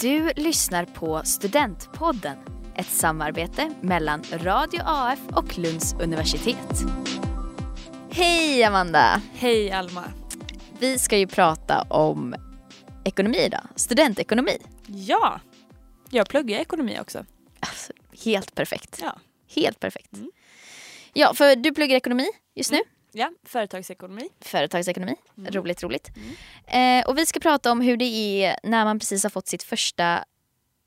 Du lyssnar på Studentpodden, ett samarbete mellan Radio AF och Lunds universitet. Hej Amanda! Hej Alma. Vi ska ju prata om ekonomi idag, studentekonomi. Ja, jag pluggar ekonomi också. Alltså, helt perfekt. Ja. Helt perfekt. Mm. Ja, för du pluggar ekonomi just nu. Ja, företagsekonomi. Företagsekonomi. Mm. Roligt, roligt. Eh, och vi ska prata om hur det är när man precis har fått sitt första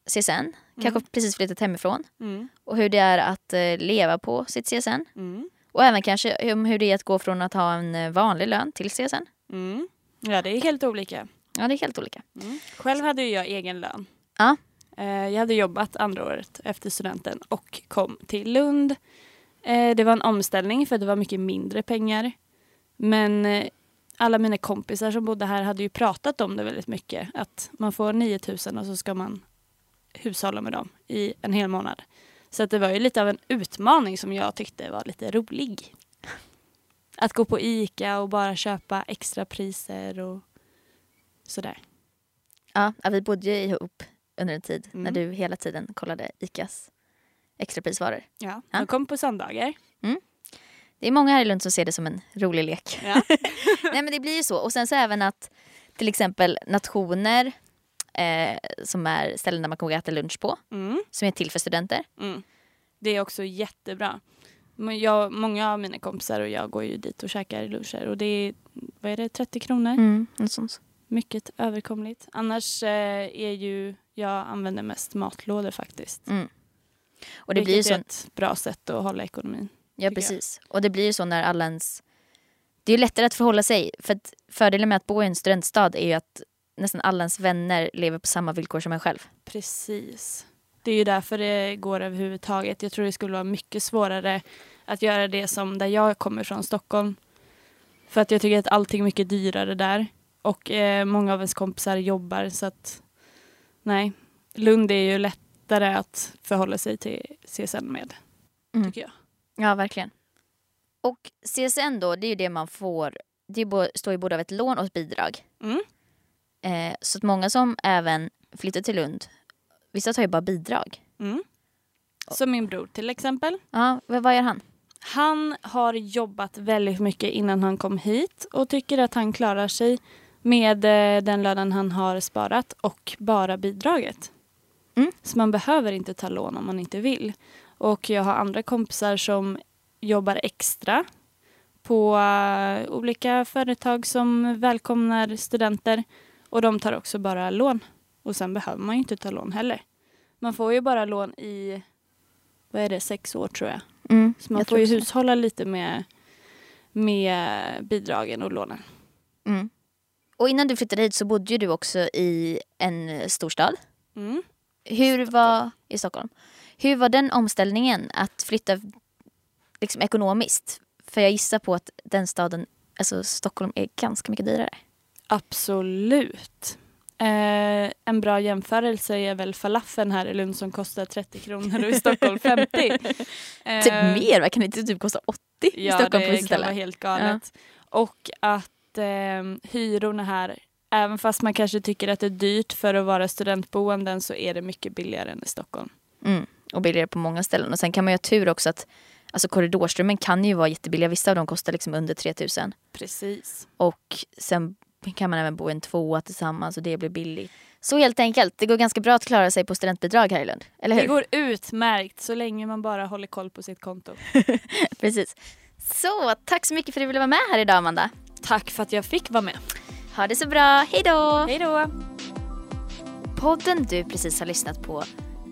CSN. Kanske precis flyttat hemifrån. Mm. Och hur det är att eh, leva på sitt CSN. Mm. Och även kanske om hur det är att gå från att ha en eh, vanlig lön till CSN. Mm. Ja, det är helt olika. Ja, det är helt olika. Mm. Själv hade ju jag egen lön. Ja. Eh, Jag hade jobbat andra året efter studenten och kom till Lund. Eh, Det var en omställning för det var mycket mindre pengar. Men eh, alla mina kompisar som bodde här hade ju pratat om det väldigt mycket. Att man får 9000 och så ska man hushålla med dem i en hel månad. Så att det var ju lite av en utmaning som jag tyckte var lite rolig. Att gå på Ica och bara köpa extra priser och sådär. Ja, vi bodde ju ihop under en tid när Mm. du hela tiden kollade ICAs extraprisvaror. Ja, Ja. de kom på söndagar. Det är många här i Lund som ser det som en rolig lek. Ja. Nej men det blir ju så. Och sen så även att till exempel nationer eh, som är ställen där man kan gå och äta lunch på. Mm. Som är till för studenter. Mm. Det är också jättebra. Jag, många av mina kompisar och jag går ju dit och käkar luncher och det är, vad är det, 30 kronor? Mm. Mycket överkomligt. Annars eh, är ju, jag använder mest matlådor faktiskt. Mm. Och det blir ju Vilket så. är ett bra sätt att hålla ekonomin. Ja precis. Och det blir ju så när alla ens... Det är ju lättare att förhålla sig. För att fördelen med att bo i en studentstad är ju att nästan alla ens vänner lever på samma villkor som en själv. Precis. Det är ju därför det går överhuvudtaget. Jag tror det skulle vara mycket svårare att göra det som där jag kommer från, Stockholm. För att jag tycker att allting är mycket dyrare där. Och eh, många av ens kompisar jobbar så att nej. Lund är ju lättare att förhålla sig till CSN med. Mm. Tycker jag. Ja, verkligen. Och CSN då, det är ju det man får. Det står ju både av ett lån och ett bidrag. Mm. Eh, så att många som även flyttar till Lund, vissa tar ju bara bidrag. Mm. Som min bror till exempel. Ja, vad, vad gör han? Han har jobbat väldigt mycket innan han kom hit och tycker att han klarar sig med eh, den lönen han har sparat och bara bidraget. Mm. Så man behöver inte ta lån om man inte vill. Och jag har andra kompisar som jobbar extra på eh, olika företag som välkomnar studenter och de tar också bara lån. Och sen behöver man ju inte ta lån heller. Man får ju bara lån i, vad är det, sex år tror jag. Mm, Så man jag får ju också hushålla lite med, med bidragen och lånen. Mm. Och innan du flyttade hit så bodde ju du också i en storstad. Mm. Hur var, I Stockholm. Hur var den omställningen att flytta liksom ekonomiskt? För jag gissar på att den staden, alltså Stockholm, är ganska mycket dyrare. Absolut. Eh, en bra jämförelse är väl falafeln här i Lund som kostar 30 kronor och i Stockholm 50. Eh, Typ mer, va? kan det inte typ kosta 80 i Ja, Stockholm på det kan vara helt galet. Och att eh, hyrorna här, även fast man kanske tycker att det är dyrt för att vara studentboenden så är det mycket billigare än i Stockholm. Mm. Och billigare på många ställen. Och sen kan man ju ha tur också att alltså korridorströmmen kan ju vara jättebilliga. Vissa av dem kostar liksom under 3000. Precis. Och sen kan man även bo i en tvåa tillsammans och det blir billigt. Så helt enkelt, det går ganska bra att klara sig på studentbidrag här i Lund. Eller hur? Det går utmärkt så länge man bara håller koll på sitt konto. Precis. Så, tack så mycket för att du ville vara med här idag Amanda. Tack för att jag fick vara med. Ha det så bra, hej då! Hej då! Podden du precis har lyssnat på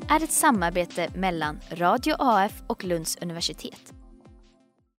är ett samarbete mellan Radio AF och Lunds universitet.